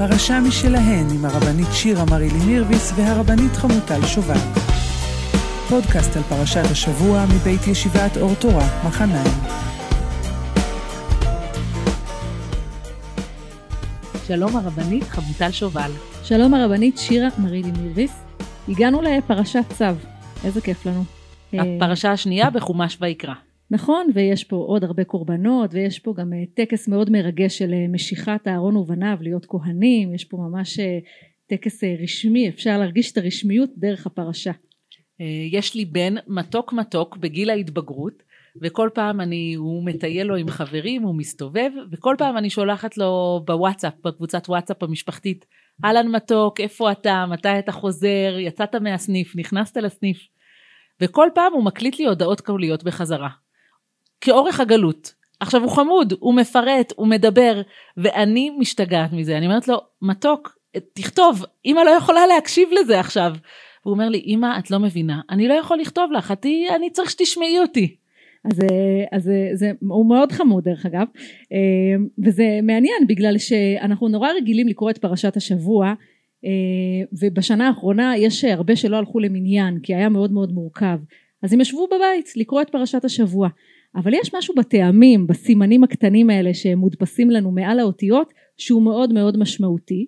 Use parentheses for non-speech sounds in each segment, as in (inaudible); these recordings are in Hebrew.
פרשה משלהן עם הרבנית שירה מרילי מירביס והרבנית חמוטל שובל. פודקאסט על פרשת השבוע מבית ישיבת אור תורה, מחניים. שלום הרבנית חמוטל שובל. שלום הרבנית שירה מרילי מירביס. הגענו לפרשת צו, איזה כיף לנו. הפרשה השנייה בחומש ויקרא. נכון, ויש פה עוד הרבה קורבנות, ויש פה גם אה, טקס מאוד מרגש של אה, משיכת אהרון ובניו להיות כהנים, יש פה ממש אה, טקס רשמי, אפשר להרגיש את הרשמיות דרך הפרשה. יש לי בן מתוק מתוק בגיל ההתבגרות, וכל פעם אני, הוא מטייל לו עם חברים, הוא מסתובב, וכל פעם אני שולחת לו בוואטסאפ, בקבוצת וואטסאפ המשפחתית, אהלן מתוק, איפה אתה, מתי אתה חוזר, יצאת מהסניף, נכנסת לסניף. וכל פעם הוא מקליט לי הודעות קוליות בחזרה. כאורך הגלות. עכשיו הוא חמוד, הוא מפרט, הוא מדבר, ואני משתגעת מזה. אני אומרת לו, מתוק, תכתוב, אמא לא יכולה להקשיב לזה עכשיו. והוא אומר לי, אמא, את לא מבינה, אני לא יכול לכתוב לך, את, אני צריך שתשמעי אותי. אז, אז זה, זה, הוא מאוד חמוד דרך אגב, וזה מעניין בגלל שאנחנו נורא רגילים לקרוא את פרשת השבוע, ובשנה האחרונה יש הרבה שלא הלכו למניין, כי היה מאוד מאוד מורכב. אז הם ישבו בבית לקרוא את פרשת השבוע. אבל יש משהו בטעמים, בסימנים הקטנים האלה שמודפסים לנו מעל האותיות שהוא מאוד מאוד משמעותי.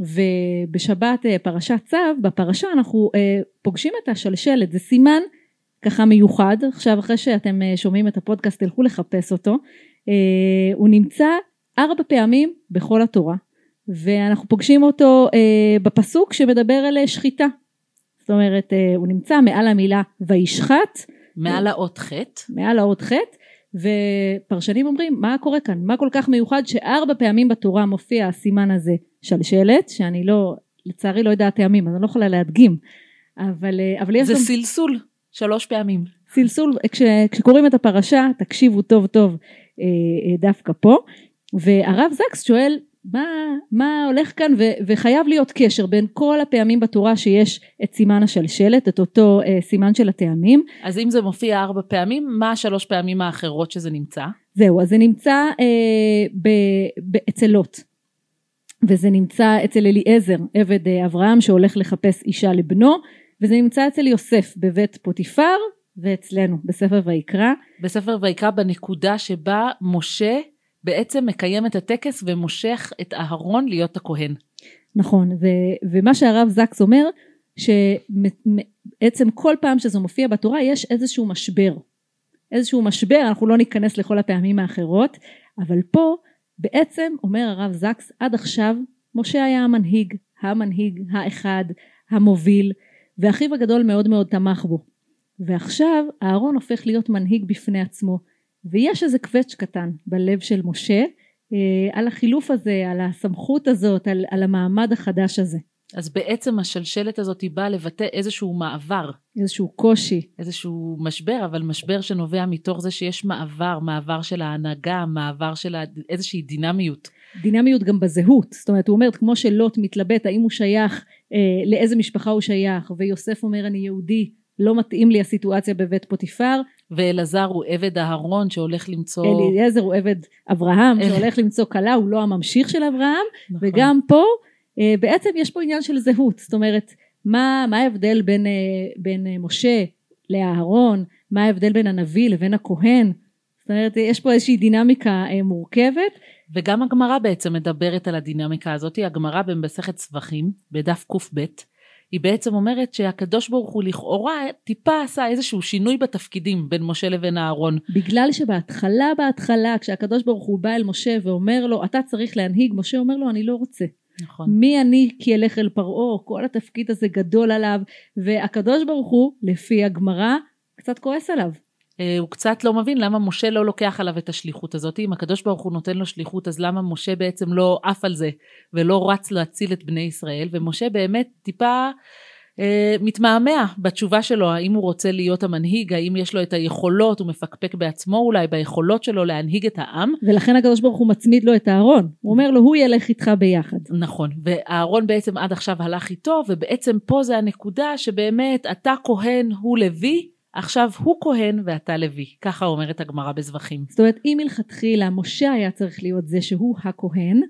ובשבת אה, פרשת צו, בפרשה אנחנו אה, פוגשים את השלשלת, זה סימן ככה מיוחד, עכשיו אחרי שאתם אה, שומעים את הפודקאסט תלכו לחפש אותו, הוא נמצא ארבע פעמים בכל התורה. ואנחנו פוגשים אותו בפסוק שמדבר על שחיטה, זאת אומרת הוא נמצא מעל המילה וישחט מעל האות ח'. מעל האות ח', ופרשנים אומרים מה קורה כאן, מה כל כך מיוחד שארבע פעמים בתורה מופיע הסימן הזה שלשלת, שאני לא, לצערי לא יודעת טעמים, אז אני לא יכולה להדגים, אבל, אבל יש זה גם... סלסול, שלוש פעמים. סלסול, כש, כשקוראים את הפרשה תקשיבו טוב טוב אה, אה, דווקא פה, והרב זקס שואל מה, מה הולך כאן ו, וחייב להיות קשר בין כל הפעמים בתורה שיש את סימן השלשלת, את אותו אה, סימן של הטעמים. אז אם זה מופיע ארבע פעמים, מה השלוש פעמים האחרות שזה נמצא? זהו, אז זה נמצא אה, ב, ב, אצל לוט, וזה נמצא אצל אליעזר, עבד אה, אברהם שהולך לחפש אישה לבנו, וזה נמצא אצל יוסף בבית פוטיפר, ואצלנו בספר ויקרא. בספר ויקרא בנקודה שבה משה בעצם מקיים את הטקס ומושך את אהרון להיות הכהן. נכון, ו- ומה שהרב זקס אומר, שבעצם כל פעם שזה מופיע בתורה יש איזשהו משבר. איזשהו משבר, אנחנו לא ניכנס לכל הפעמים האחרות, אבל פה בעצם אומר הרב זקס, עד עכשיו משה היה המנהיג, המנהיג האחד, המוביל, ואחיו הגדול מאוד מאוד תמך בו. ועכשיו אהרון הופך להיות מנהיג בפני עצמו. ויש איזה קווץ' קטן בלב של משה אה, על החילוף הזה, על הסמכות הזאת, על, על המעמד החדש הזה. אז בעצם השלשלת הזאת היא באה לבטא איזשהו מעבר. איזשהו קושי. איזשהו משבר, אבל משבר שנובע מתוך זה שיש מעבר, מעבר של ההנהגה, מעבר של איזושהי דינמיות. דינמיות גם בזהות, זאת אומרת הוא אומר כמו שלוט מתלבט האם הוא שייך, אה, לאיזה משפחה הוא שייך, ויוסף אומר אני יהודי, לא מתאים לי הסיטואציה בבית פוטיפר. ואלעזר הוא עבד אהרון שהולך למצוא... אליעזר הוא עבד אברהם שהולך למצוא כלה, הוא לא הממשיך של אברהם, נכון. וגם פה אה, בעצם יש פה עניין של זהות, זאת אומרת מה, מה ההבדל בין, אה, בין אה, משה לאהרון, מה ההבדל בין הנביא לבין הכהן, זאת אומרת יש פה איזושהי דינמיקה מורכבת. וגם הגמרא בעצם מדברת על הדינמיקה הזאת, הגמרא במסכת צווחים בדף קב היא בעצם אומרת שהקדוש ברוך הוא לכאורה טיפה עשה איזשהו שינוי בתפקידים בין משה לבין אהרון. בגלל שבהתחלה בהתחלה כשהקדוש ברוך הוא בא אל משה ואומר לו אתה צריך להנהיג משה אומר לו אני לא רוצה. נכון. מי אני כי אלך אל פרעה כל התפקיד הזה גדול עליו והקדוש ברוך הוא לפי הגמרא קצת כועס עליו. אה, הוא קצת לא מבין למה משה לא לוקח עליו את השליחות הזאת. אם הקדוש ברוך הוא נותן לו שליחות, אז למה משה בעצם לא עף על זה ולא רץ להציל את בני ישראל? ומשה באמת טיפה אה, מתמהמה בתשובה שלו, האם הוא רוצה להיות המנהיג, האם יש לו את היכולות, הוא מפקפק בעצמו אולי ביכולות שלו להנהיג את העם. ולכן הקדוש ברוך הוא מצמיד לו את אהרון, הוא אומר לו הוא ילך איתך ביחד. נכון, ואהרון בעצם עד עכשיו הלך איתו, ובעצם פה זה הנקודה שבאמת אתה כהן, הוא לוי, עכשיו הוא כהן ואתה לוי, ככה אומרת הגמרא בזבחים. זאת אומרת אם מלכתחילה משה היה צריך להיות זה שהוא הכהן,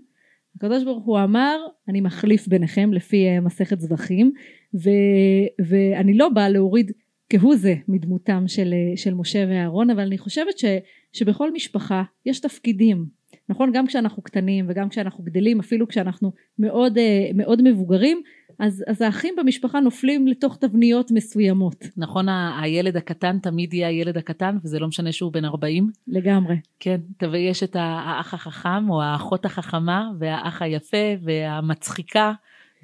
הקדוש ברוך הוא אמר אני מחליף ביניכם לפי אה, מסכת זבחים ו, ואני לא באה להוריד כהוא זה מדמותם של, אה, של משה ואהרון אבל אני חושבת ש, שבכל משפחה יש תפקידים. נכון? גם כשאנחנו קטנים וגם כשאנחנו גדלים אפילו כשאנחנו מאוד אה, מאוד מבוגרים אז, אז האחים במשפחה נופלים לתוך תבניות מסוימות. נכון, הילד הקטן תמיד יהיה הילד הקטן, וזה לא משנה שהוא בן 40. לגמרי. כן, ויש את האח החכם, או האחות החכמה, והאח היפה, והמצחיקה,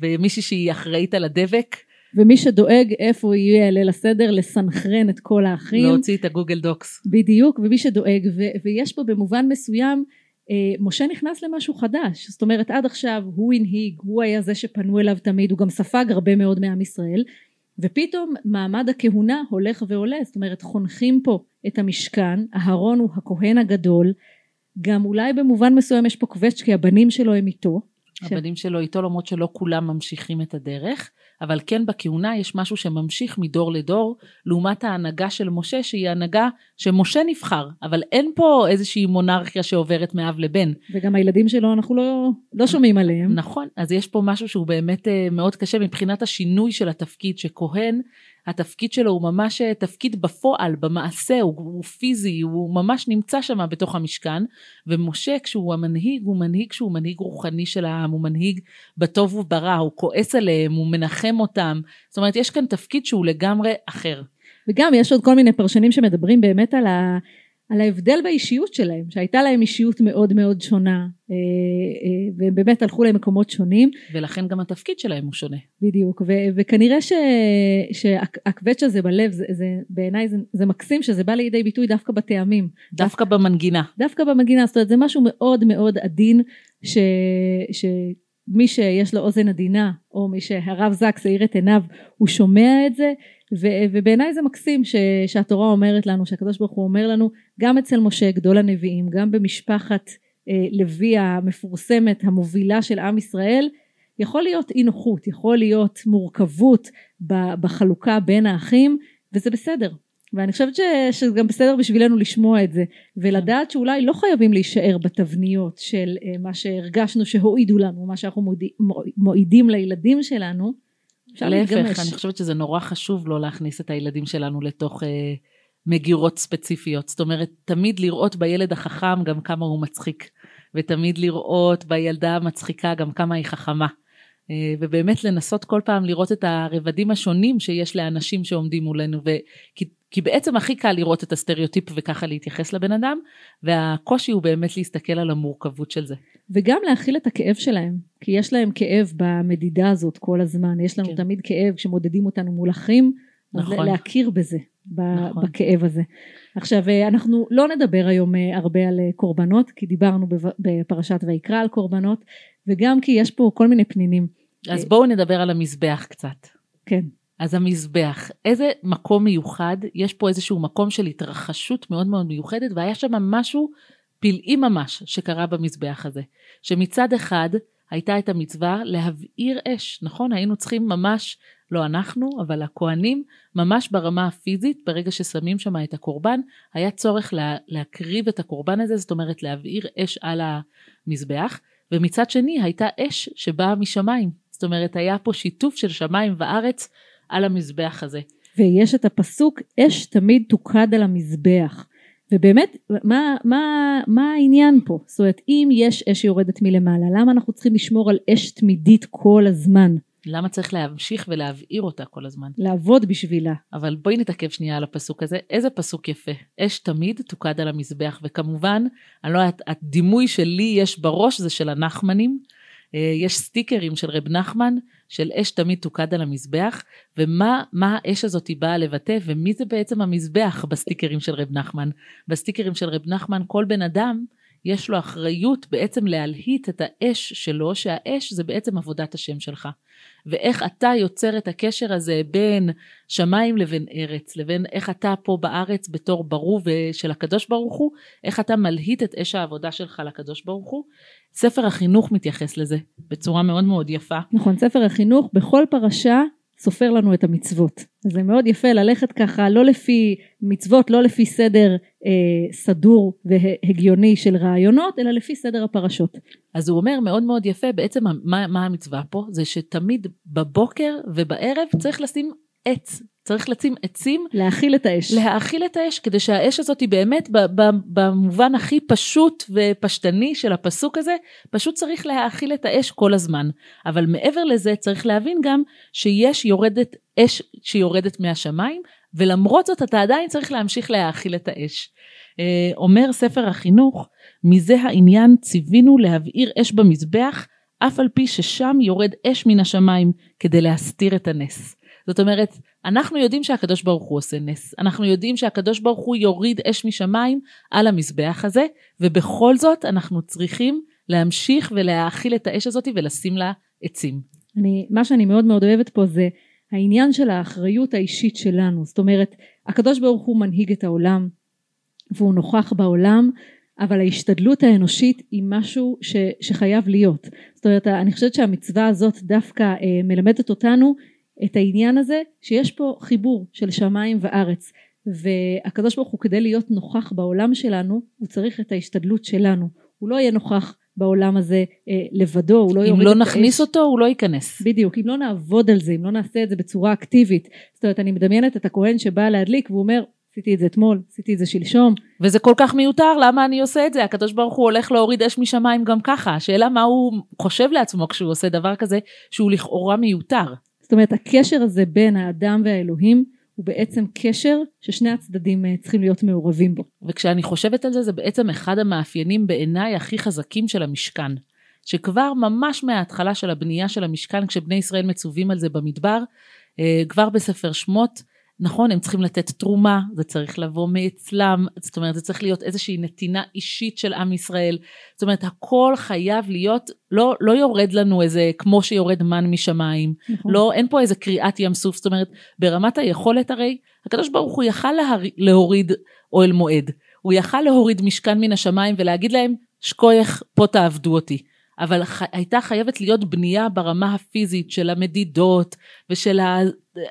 ומישהי שהיא אחראית על הדבק. ומי שדואג איפה הוא יהיה ליל הסדר, לסנכרן את כל האחים. להוציא את הגוגל דוקס. בדיוק, ומי שדואג, ו- ויש פה במובן מסוים, משה נכנס למשהו חדש, זאת אומרת עד עכשיו הוא הנהיג, הוא היה זה שפנו אליו תמיד, הוא גם ספג הרבה מאוד מעם ישראל, ופתאום מעמד הכהונה הולך ועולה, זאת אומרת חונכים פה את המשכן, אהרון הוא הכהן הגדול, גם אולי במובן מסוים יש פה קווץ' כי הבנים שלו הם איתו. הבנים ש... שלו איתו למרות שלא כולם ממשיכים את הדרך, אבל כן בכהונה יש משהו שממשיך מדור לדור, לעומת ההנהגה של משה שהיא הנהגה שמשה נבחר, אבל אין פה איזושהי מונרכיה שעוברת מאב לבן. וגם הילדים שלו אנחנו לא, לא שומעים עליהם. נכון, אז יש פה משהו שהוא באמת אה, מאוד קשה מבחינת השינוי של התפקיד, שכהן התפקיד שלו הוא ממש אה, תפקיד בפועל, במעשה, הוא, הוא פיזי, הוא ממש נמצא שם בתוך המשכן, ומשה כשהוא המנהיג, הוא מנהיג שהוא מנהיג רוחני של העם, הוא מנהיג בטוב וברע, הוא כועס עליהם, הוא מנחם אותם, זאת אומרת יש כאן תפקיד שהוא לגמרי אחר. וגם יש עוד כל מיני פרשנים שמדברים באמת על ה... על ההבדל באישיות שלהם, שהייתה להם אישיות מאוד מאוד שונה, אה, אה, והם באמת הלכו למקומות שונים. ולכן גם התפקיד שלהם הוא שונה. בדיוק, ו- וכנראה ש- שהקווץ' הזה בלב, זה, זה, בעיניי זה, זה מקסים שזה בא לידי ביטוי דווקא בטעמים. דווקא, דווקא במנגינה. דווקא במנגינה, זאת אומרת זה משהו מאוד מאוד עדין, ש... ש- מי שיש לו אוזן עדינה, או מי שהרב זקס האיר את עיניו, הוא שומע את זה, ו- ובעיניי זה מקסים ש- שהתורה אומרת לנו, שהקדוש ברוך הוא אומר לנו, גם אצל משה גדול הנביאים, גם במשפחת אה, לוי המפורסמת, המובילה של עם ישראל, יכול להיות אי נוחות, יכול להיות מורכבות בחלוקה בין האחים, וזה בסדר. ואני חושבת ש, שזה גם בסדר בשבילנו לשמוע את זה ולדעת שאולי לא חייבים להישאר בתבניות של uh, מה שהרגשנו שהועידו לנו מה שאנחנו מועיד, מועידים לילדים שלנו אפשר להפך, להתגמש. אני חושבת שזה נורא חשוב לא להכניס את הילדים שלנו לתוך uh, מגירות ספציפיות זאת אומרת תמיד לראות בילד החכם גם כמה הוא מצחיק ותמיד לראות בילדה המצחיקה גם כמה היא חכמה אה, ובאמת לנסות כל פעם לראות את הרבדים השונים שיש לאנשים שעומדים מולנו, וכי, כי בעצם הכי קל לראות את הסטריאוטיפ וככה להתייחס לבן אדם, והקושי הוא באמת להסתכל על המורכבות של זה. וגם להכיל את הכאב שלהם, כי יש להם כאב במדידה הזאת כל הזמן, יש לנו כן. תמיד כאב כשמודדים אותנו מול אחים, נכון. אז להכיר בזה, נכון. בכאב הזה. עכשיו אה, אנחנו לא נדבר היום אה, הרבה על קורבנות, כי דיברנו בפרשת ויקרא על קורבנות, וגם כי יש פה כל מיני פנינים. אז בואו נדבר על המזבח קצת. כן. אז המזבח, איזה מקום מיוחד, יש פה איזשהו מקום של התרחשות מאוד מאוד מיוחדת, והיה שם משהו פלאי ממש שקרה במזבח הזה. שמצד אחד הייתה את המצווה להבעיר אש, נכון? היינו צריכים ממש, לא אנחנו, אבל הכוהנים, ממש ברמה הפיזית, ברגע ששמים שם את הקורבן, היה צורך לה, להקריב את הקורבן הזה, זאת אומרת להבעיר אש על המזבח, ומצד שני הייתה אש שבאה משמיים, זאת אומרת, היה פה שיתוף של שמיים וארץ על המזבח הזה. ויש את הפסוק, אש תמיד תוקד על המזבח. ובאמת, מה, מה, מה העניין פה? זאת אומרת, אם יש אש שיורדת מלמעלה, למה אנחנו צריכים לשמור על אש תמידית כל הזמן? למה צריך להמשיך ולהבעיר אותה כל הזמן? לעבוד בשבילה. אבל בואי נתעכב שנייה על הפסוק הזה. איזה פסוק יפה. אש תמיד תוקד על המזבח, וכמובן, אני לא יודעת, הדימוי שלי יש בראש זה של הנחמנים. אה, יש סטיקרים של רב נחמן, של אש תמיד תוקד על המזבח, ומה האש הזאת היא באה לבטא, ומי זה בעצם המזבח בסטיקרים של רב נחמן. בסטיקרים של רב נחמן כל בן אדם יש לו אחריות בעצם להלהיט את האש שלו, שהאש זה בעצם עבודת השם שלך. ואיך אתה יוצר את הקשר הזה בין שמיים לבין ארץ, לבין איך אתה פה בארץ בתור ברור של הקדוש ברוך הוא, איך אתה מלהיט את אש העבודה שלך לקדוש ברוך הוא. ספר החינוך מתייחס לזה בצורה מאוד מאוד יפה. נכון, ספר החינוך בכל פרשה סופר לנו את המצוות. זה מאוד יפה ללכת ככה לא לפי מצוות, לא לפי סדר אה, סדור והגיוני של רעיונות, אלא לפי סדר הפרשות. אז הוא אומר מאוד מאוד יפה, בעצם מה, מה המצווה פה? זה שתמיד בבוקר ובערב צריך לשים עץ צריך לשים עצים. להאכיל את האש. להאכיל את האש, כדי שהאש הזאת היא באמת במובן הכי פשוט ופשטני של הפסוק הזה, פשוט צריך להאכיל את האש כל הזמן. אבל מעבר לזה צריך להבין גם שיש יורדת אש שיורדת מהשמיים, ולמרות זאת אתה עדיין צריך להמשיך להאכיל את האש. אה, אומר ספר החינוך, מזה העניין ציווינו להבעיר אש במזבח, אף על פי ששם יורד אש מן השמיים כדי להסתיר את הנס. זאת אומרת, אנחנו יודעים שהקדוש ברוך הוא עושה נס. אנחנו יודעים שהקדוש ברוך הוא יוריד אש משמיים על המזבח הזה, ובכל זאת אנחנו צריכים להמשיך ולהאכיל את האש הזאת ולשים לה עצים. אני, מה שאני מאוד מאוד אוהבת פה זה העניין של האחריות האישית שלנו. זאת אומרת, הקדוש ברוך הוא מנהיג את העולם, והוא נוכח בעולם, אבל ההשתדלות האנושית היא משהו ש, שחייב להיות. זאת אומרת, אני חושבת שהמצווה הזאת דווקא אה, מלמדת אותנו את העניין הזה שיש פה חיבור של שמיים וארץ והקדוש ברוך הוא כדי להיות נוכח בעולם שלנו הוא צריך את ההשתדלות שלנו הוא לא יהיה נוכח בעולם הזה אה, לבדו, הוא לא יוריד לא את האש. אם לא נכניס אותו, הוא לא ייכנס. בדיוק, אם לא נעבוד על זה, אם לא נעשה את זה בצורה אקטיבית. זאת אומרת, אני מדמיינת את הכהן שבא להדליק והוא אומר, עשיתי את זה אתמול, עשיתי את זה שלשום. וזה כל כך מיותר, למה אני עושה את זה? הקדוש ברוך הוא הולך להוריד אש משמיים גם ככה. השאלה מה הוא חושב לעצמו כשהוא עושה דבר כזה, שהוא לכאורה מיותר. זאת אומרת הקשר הזה בין האדם והאלוהים הוא בעצם קשר ששני הצדדים אה, צריכים להיות מעורבים בו. וכשאני חושבת על זה זה בעצם אחד המאפיינים בעיניי הכי חזקים של המשכן. שכבר ממש מההתחלה של הבנייה של המשכן כשבני ישראל מצווים על זה במדבר אה, כבר בספר שמות נכון, הם צריכים לתת תרומה, זה צריך לבוא מאצלם, זאת אומרת, זה צריך להיות איזושהי נתינה אישית של עם ישראל. זאת אומרת, הכל חייב להיות, לא, לא יורד לנו איזה, כמו שיורד מן משמיים. נכון. לא, אין פה איזה קריאת ים סוף, זאת אומרת, ברמת היכולת הרי, הקדוש ברוך הוא יכל להר... להוריד אוהל מועד. הוא יכל להוריד משכן מן השמיים ולהגיד להם, שכוייך, פה תעבדו אותי. אבל ח... הייתה חייבת להיות בנייה ברמה הפיזית של המדידות ושל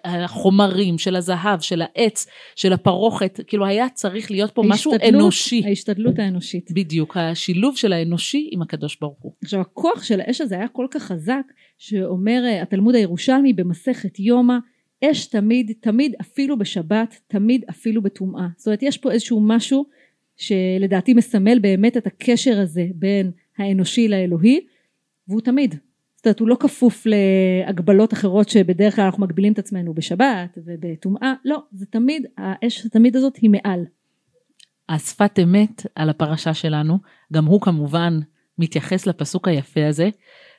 החומרים, של הזהב, של העץ, של הפרוכת, כאילו היה צריך להיות פה משהו אנושי. ההשתדלות האנושית. בדיוק, השילוב של האנושי עם הקדוש ברוך הוא. עכשיו הכוח של האש הזה היה כל כך חזק, שאומר אה, התלמוד הירושלמי במסכת יומא, אש תמיד, תמיד אפילו בשבת, תמיד אפילו בטומאה. זאת אומרת יש פה איזשהו משהו שלדעתי מסמל באמת את הקשר הזה בין האנושי לאלוהי, והוא תמיד. זאת אומרת, הוא לא כפוף להגבלות אחרות שבדרך כלל אנחנו מגבילים את עצמנו בשבת ובטומאה, לא, זה תמיד, האש התמיד הזאת היא מעל. השפת אמת על הפרשה שלנו, גם הוא כמובן מתייחס לפסוק היפה הזה,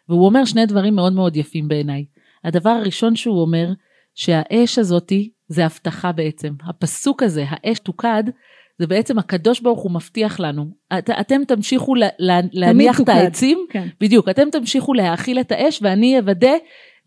והוא אומר שני דברים מאוד מאוד יפים בעיניי. הדבר הראשון שהוא אומר, שהאש הזאתי זה הבטחה בעצם. הפסוק הזה, האש תוקד, זה בעצם הקדוש ברוך הוא מבטיח לנו, את, אתם תמשיכו לה, לה, להניח את העצים, כן. בדיוק, אתם תמשיכו להאכיל את האש ואני אוודא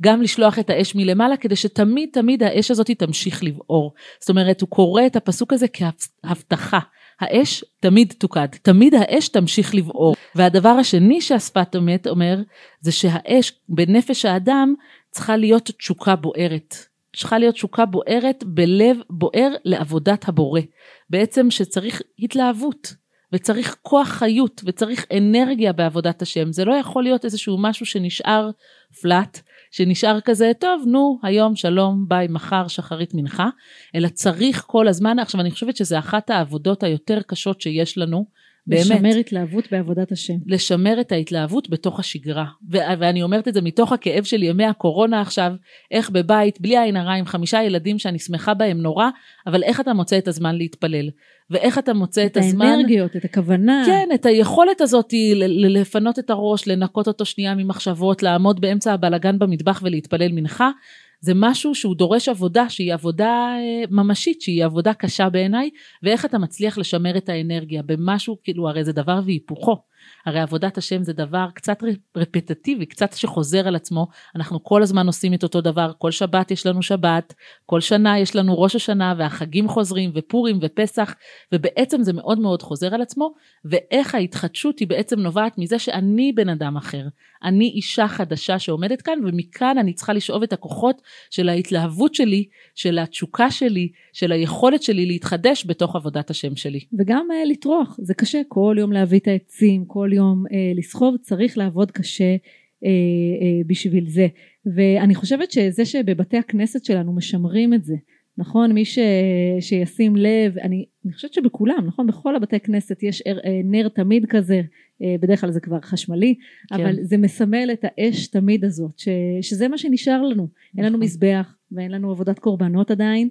גם לשלוח את האש מלמעלה כדי שתמיד תמיד האש הזאת תמשיך לבעור. זאת אומרת, הוא קורא את הפסוק הזה כהבטחה. האש תמיד תוקד, תמיד האש תמשיך לבעור. והדבר השני שהשפת אמת אומר, זה שהאש בנפש האדם צריכה להיות תשוקה בוערת. צריכה להיות תשוקה בוערת בלב בוער לעבודת הבורא. בעצם שצריך התלהבות וצריך כוח חיות וצריך אנרגיה בעבודת השם. זה לא יכול להיות איזשהו משהו שנשאר פלאט, שנשאר כזה, טוב, נו, היום שלום, ביי, מחר, שחרית מנחה, אלא צריך כל הזמן, עכשיו אני חושבת שזה אחת העבודות היותר קשות שיש לנו, באמת. לשמר התלהבות בעבודת השם. לשמר את ההתלהבות בתוך השגרה. ו- ואני אומרת את זה מתוך הכאב של ימי הקורונה עכשיו, איך בבית, בלי עין הרע, עם חמישה ילדים שאני שמחה בהם נורא, אבל איך אתה מוצא את הזמן להתפלל? ואיך אתה מוצא את, את הזמן... את האנרגיות, את הכוונה. כן, את היכולת הזאת לפנות את הראש, לנקות אותו שנייה ממחשבות, לעמוד באמצע הבלגן במטבח ולהתפלל מנחה. זה משהו שהוא דורש עבודה שהיא עבודה אה, ממשית, שהיא עבודה קשה בעיניי, ואיך אתה מצליח לשמר את האנרגיה במשהו, כאילו הרי זה דבר והיפוכו. הרי עבודת השם זה דבר קצת רפטטיבי, קצת שחוזר על עצמו, אנחנו כל הזמן עושים את אותו דבר, כל שבת יש לנו שבת, כל שנה יש לנו ראש השנה והחגים חוזרים ופורים ופסח, ובעצם זה מאוד מאוד חוזר על עצמו, ואיך ההתחדשות היא בעצם נובעת מזה שאני בן אדם אחר, אני אישה חדשה שעומדת כאן, ומכאן אני צריכה לשאוב את הכוחות של ההתלהבות שלי, של התשוקה שלי, של היכולת שלי להתחדש בתוך עבודת השם שלי. וגם uh, לטרוח, זה קשה כל יום להביא את העצים, כל יום uh, לסחוב, צריך לעבוד קשה uh, uh, בשביל זה. ואני חושבת שזה שבבתי הכנסת שלנו משמרים את זה, נכון? מי ש... שישים לב, אני, אני חושבת שבכולם, נכון? בכל הבתי כנסת יש נר תמיד כזה, בדרך כלל זה כבר חשמלי, כן. אבל זה מסמל את האש תמיד הזאת, ש... שזה מה שנשאר לנו. נכון. אין לנו נכון. מזבח ואין לנו עבודת קורבנות עדיין,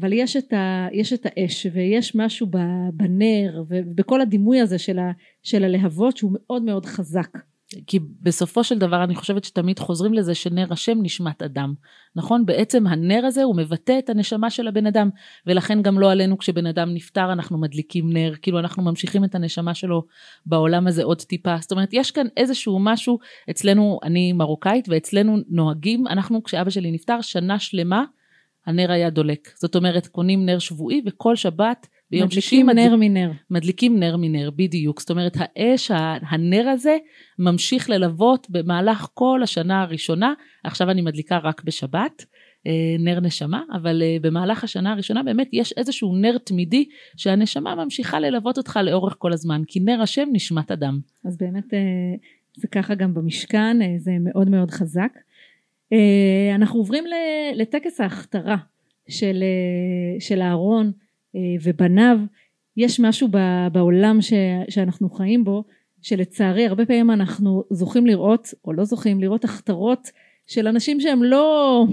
אבל יש את, ה, יש את האש ויש משהו בנר ובכל הדימוי הזה של, ה, של הלהבות שהוא מאוד מאוד חזק. כי בסופו של דבר אני חושבת שתמיד חוזרים לזה שנר השם נשמת אדם. נכון? בעצם הנר הזה הוא מבטא את הנשמה של הבן אדם, ולכן גם לא עלינו כשבן אדם נפטר אנחנו מדליקים נר, כאילו אנחנו ממשיכים את הנשמה שלו בעולם הזה עוד טיפה. זאת אומרת, יש כאן איזשהו משהו, אצלנו, אני מרוקאית, ואצלנו נוהגים, אנחנו כשאבא שלי נפטר, שנה שלמה הנר היה דולק. זאת אומרת, קונים נר שבועי וכל שבת ביום שישי מדליקים נר מנר. מדליקים נר מנר, בדיוק. זאת אומרת, האש, הנר הזה, ממשיך ללוות במהלך כל השנה הראשונה. עכשיו אני מדליקה רק בשבת, אה, נר נשמה, אבל אה, במהלך השנה הראשונה באמת יש איזשהו נר תמידי שהנשמה ממשיכה ללוות אותך לאורך כל הזמן, כי נר השם נשמת אדם. אז באמת אה, זה ככה גם במשכן, זה מאוד מאוד חזק. אנחנו עוברים לטקס ההכתרה של, של אהרון. אה, ובניו, יש משהו בעולם ש, שאנחנו חיים בו, שלצערי הרבה פעמים אנחנו זוכים לראות, או לא זוכים, לראות הכתרות של אנשים שהם לא,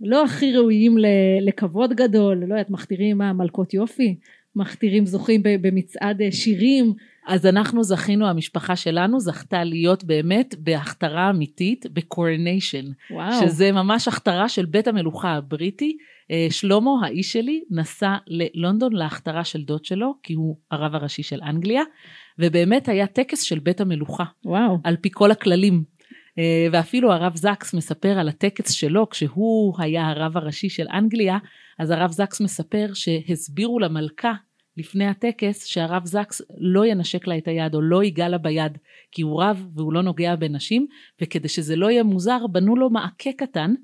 לא הכי ראויים לכבוד גדול, לא יודעת, מכתירים מה, מלכות יופי, מכתירים זוכים במצעד אה, שירים. אז אנחנו זכינו, המשפחה שלנו זכתה להיות באמת בהכתרה אמיתית, בקורניישן. וואו. שזה ממש הכתרה של בית המלוכה הבריטי. אה, שלמה, האיש שלי, נסע ללונדון להכתרה של דוד שלו, כי הוא הרב הראשי של אנגליה, ובאמת היה טקס של בית המלוכה. וואו. על פי כל הכללים. אה, ואפילו הרב זקס מספר על הטקס שלו, כשהוא היה הרב הראשי של אנגליה, אז הרב זקס מספר שהסבירו למלכה לפני הטקס שהרב זקס לא ינשק לה את היד או לא ייגע לה ביד כי הוא רב והוא לא נוגע בנשים וכדי שזה לא יהיה מוזר בנו לו מעקה קטן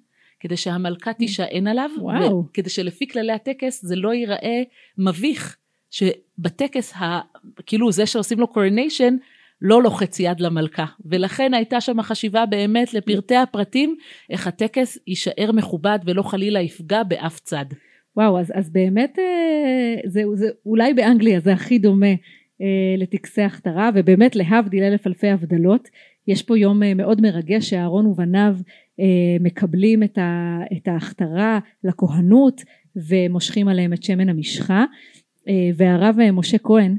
כדי שהמלכה תישען עליו, וואו. וכדי שלפי כללי הטקס זה לא ייראה מביך, שבטקס, ה, כאילו זה שעושים לו קורניישן, לא לוחץ יד למלכה, ולכן הייתה שם חשיבה באמת לפרטי הפרטים, איך הטקס יישאר מכובד ולא חלילה יפגע באף צד. וואו, אז, אז באמת אה, זה, זה אולי באנגליה זה הכי דומה אה, לטקסי הכתרה, ובאמת להבדיל אלף אלפי הבדלות, יש פה יום אה, מאוד מרגש שאהרון ובניו מקבלים את ההכתרה לכהנות ומושכים עליהם את שמן המשחה והרב משה כהן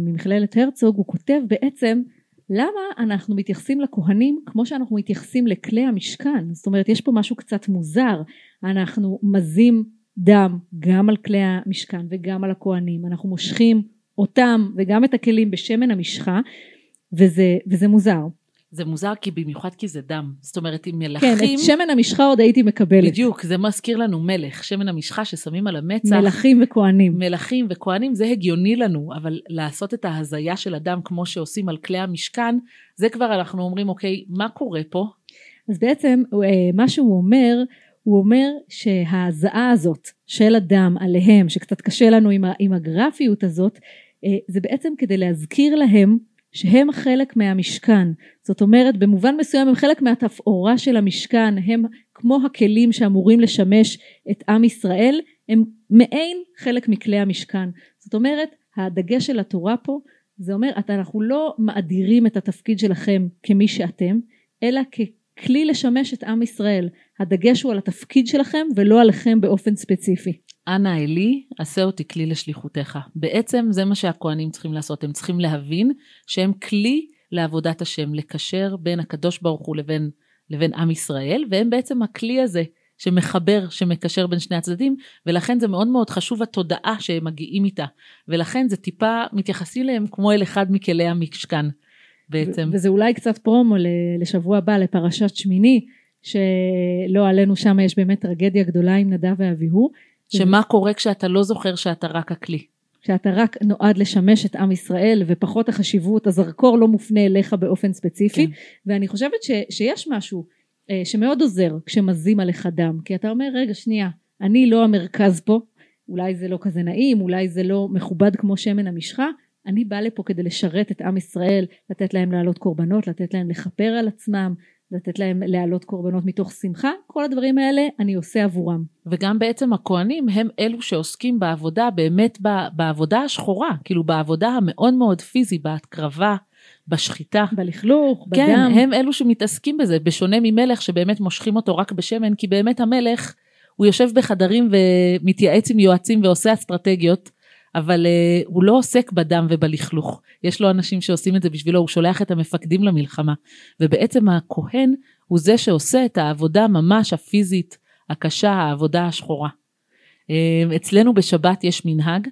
ממכללת הרצוג הוא כותב בעצם למה אנחנו מתייחסים לכהנים כמו שאנחנו מתייחסים לכלי המשכן? זאת אומרת יש פה משהו קצת מוזר אנחנו מזים דם גם על כלי המשכן וגם על הכהנים אנחנו מושכים אותם וגם את הכלים בשמן המשחה וזה, וזה מוזר זה מוזר כי במיוחד כי זה דם. זאת אומרת, עם מלחים... כן, את שמן המשחה עוד הייתי מקבלת. בדיוק, זה מזכיר לנו מלך. שמן המשחה ששמים על המצח. מלכים וכהנים. מלכים וכהנים, זה הגיוני לנו, אבל לעשות את ההזיה של הדם כמו שעושים על כלי המשכן, זה כבר אנחנו אומרים, אוקיי, מה קורה פה? אז בעצם, אה, מה שהוא אומר, הוא אומר שההזעה הזאת של הדם עליהם, שקצת קשה לנו עם, עם הגרפיות הזאת, אה, זה בעצם כדי להזכיר להם שהם חלק מהמשכן. זאת אומרת, במובן מסוים הם חלק מהתפאורה של המשכן, הם כמו הכלים שאמורים לשמש את עם ישראל, הם מעין חלק מכלי המשכן. זאת אומרת, הדגש של התורה פה, זה אומר, אנחנו לא מאדירים את התפקיד שלכם כמי שאתם, אלא ככלי לשמש את עם ישראל. הדגש הוא על התפקיד שלכם ולא עליכם באופן ספציפי. אנא אלי, עשה אותי כלי לשליחותך. בעצם זה מה שהכוהנים צריכים לעשות, הם צריכים להבין שהם כלי לעבודת השם, לקשר בין הקדוש ברוך הוא לבין, לבין עם ישראל, והם בעצם הכלי הזה שמחבר, שמקשר בין שני הצדדים, ולכן זה מאוד מאוד חשוב התודעה שהם מגיעים איתה, ולכן זה טיפה מתייחסים אליהם כמו אל אחד מכלי המשכן. בעצם. וזה אולי קצת פרומו לשבוע הבא לפרשת שמיני, שלא עלינו שם יש באמת טרגדיה גדולה עם נדב ואביהו. שמה קורה כשאתה לא זוכר שאתה רק הכלי. שאתה רק נועד לשמש את עם ישראל ופחות החשיבות, הזרקור לא מופנה אליך באופן ספציפי, כן. ואני חושבת ש, שיש משהו אה, שמאוד עוזר כשמזים עליך דם, כי אתה אומר רגע שנייה, אני לא המרכז פה, אולי זה לא כזה נעים, אולי זה לא מכובד כמו שמן המשחה, אני באה לפה כדי לשרת את עם ישראל, לתת להם להעלות קורבנות, לתת להם לכפר על עצמם, לתת להם להעלות קורבנות מתוך שמחה, כל הדברים האלה אני עושה עבורם. וגם בעצם הכוהנים הם אלו שעוסקים בעבודה, באמת בעבודה השחורה, כאילו בעבודה המאוד מאוד פיזי, בהקרבה, בשחיטה. בלכלוך, כן, בדם. כן, הם אלו שמתעסקים בזה, בשונה ממלך שבאמת מושכים אותו רק בשמן, כי באמת המלך, הוא יושב בחדרים ומתייעץ עם יועצים ועושה אסטרטגיות, אבל uh, הוא לא עוסק בדם ובלכלוך. יש לו אנשים שעושים את זה בשבילו, הוא שולח את המפקדים למלחמה. ובעצם הכהן הוא זה שעושה את העבודה ממש הפיזית הקשה, העבודה השחורה. Uh, אצלנו בשבת יש מנהג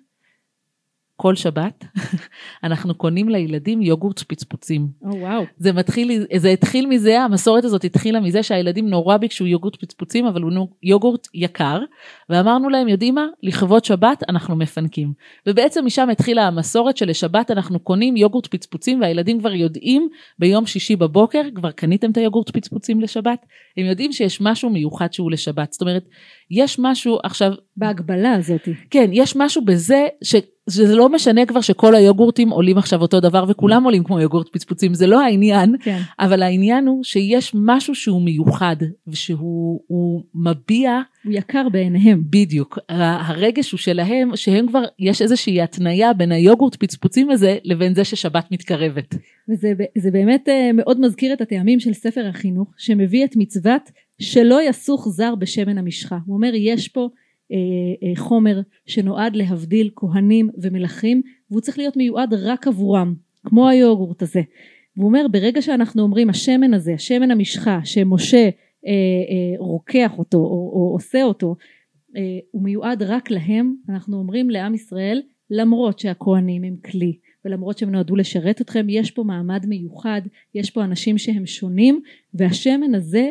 כל שבת (laughs) אנחנו קונים לילדים יוגורט פצפוצים. או oh, וואו. Wow. זה מתחיל, זה התחיל מזה, המסורת הזאת התחילה מזה שהילדים נורא ביקשו יוגורט פצפוצים, אבל הוא יוגורט יקר, ואמרנו להם, יודעים מה? לכבוד שבת אנחנו מפנקים. ובעצם משם התחילה המסורת שלשבת אנחנו קונים יוגורט פצפוצים, והילדים כבר יודעים ביום שישי בבוקר, כבר קניתם את היוגורט פצפוצים לשבת? הם יודעים שיש משהו מיוחד שהוא לשבת. זאת אומרת, יש משהו עכשיו... בהגבלה הזאת. כן, יש משהו בזה ש... שזה לא משנה כבר שכל היוגורטים עולים עכשיו אותו דבר וכולם עולים כמו יוגורט פצפוצים, זה לא העניין, כן. אבל העניין הוא שיש משהו שהוא מיוחד ושהוא מביע... הוא יקר בעיניהם. בדיוק. הרגש הוא שלהם, שהם כבר, יש איזושהי התניה בין היוגורט פצפוצים הזה לבין זה ששבת מתקרבת. וזה באמת אה, מאוד מזכיר את הטעמים של ספר החינוך, שמביא את מצוות שלא יסוך זר בשמן המשחה. הוא אומר, יש פה... אה, אה, חומר שנועד להבדיל כהנים ומלכים והוא צריך להיות מיועד רק עבורם כמו היוגורט הזה. והוא אומר ברגע שאנחנו אומרים השמן הזה השמן המשחה שמשה אה, רוקח אותו או, או עושה אותו הוא מיועד רק להם אנחנו אומרים לעם ישראל למרות שהכהנים הם כלי ולמרות שהם נועדו לשרת אתכם יש פה מעמד מיוחד יש פה אנשים שהם שונים והשמן הזה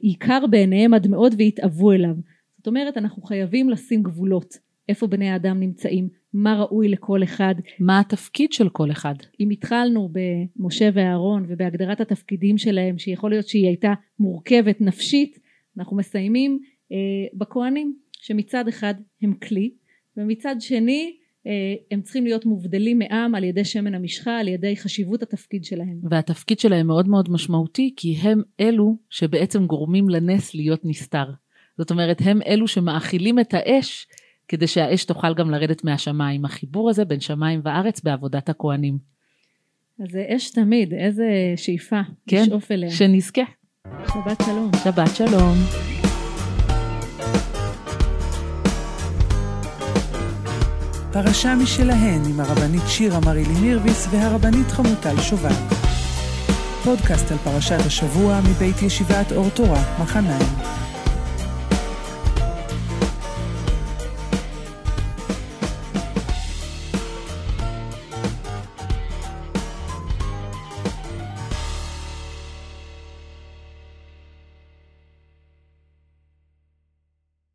עיקר בעיניהם עד מאוד והתאוו אליו זאת אומרת אנחנו חייבים לשים גבולות איפה בני האדם נמצאים מה ראוי לכל אחד מה התפקיד של כל אחד אם התחלנו במשה ואהרון ובהגדרת התפקידים שלהם שיכול להיות שהיא הייתה מורכבת נפשית אנחנו מסיימים אה, בכהנים שמצד אחד הם כלי ומצד שני אה, הם צריכים להיות מובדלים מעם על ידי שמן המשחה, על ידי חשיבות התפקיד שלהם. והתפקיד שלהם מאוד מאוד משמעותי, כי הם אלו שבעצם גורמים לנס להיות נסתר. זאת אומרת, הם אלו שמאכילים את האש כדי שהאש תוכל גם לרדת מהשמיים. החיבור הזה בין שמיים וארץ בעבודת הכוהנים. אז זה אש תמיד, איזה שאיפה כן, לשאוף אליה. שנזכה. שבת שלום. שבת שלום. פרשה משלהן עם הרבנית שירה מרילי מירביס והרבנית חמוטל שובל. פודקאסט על פרשת השבוע מבית ישיבת אור תורה, מחניים.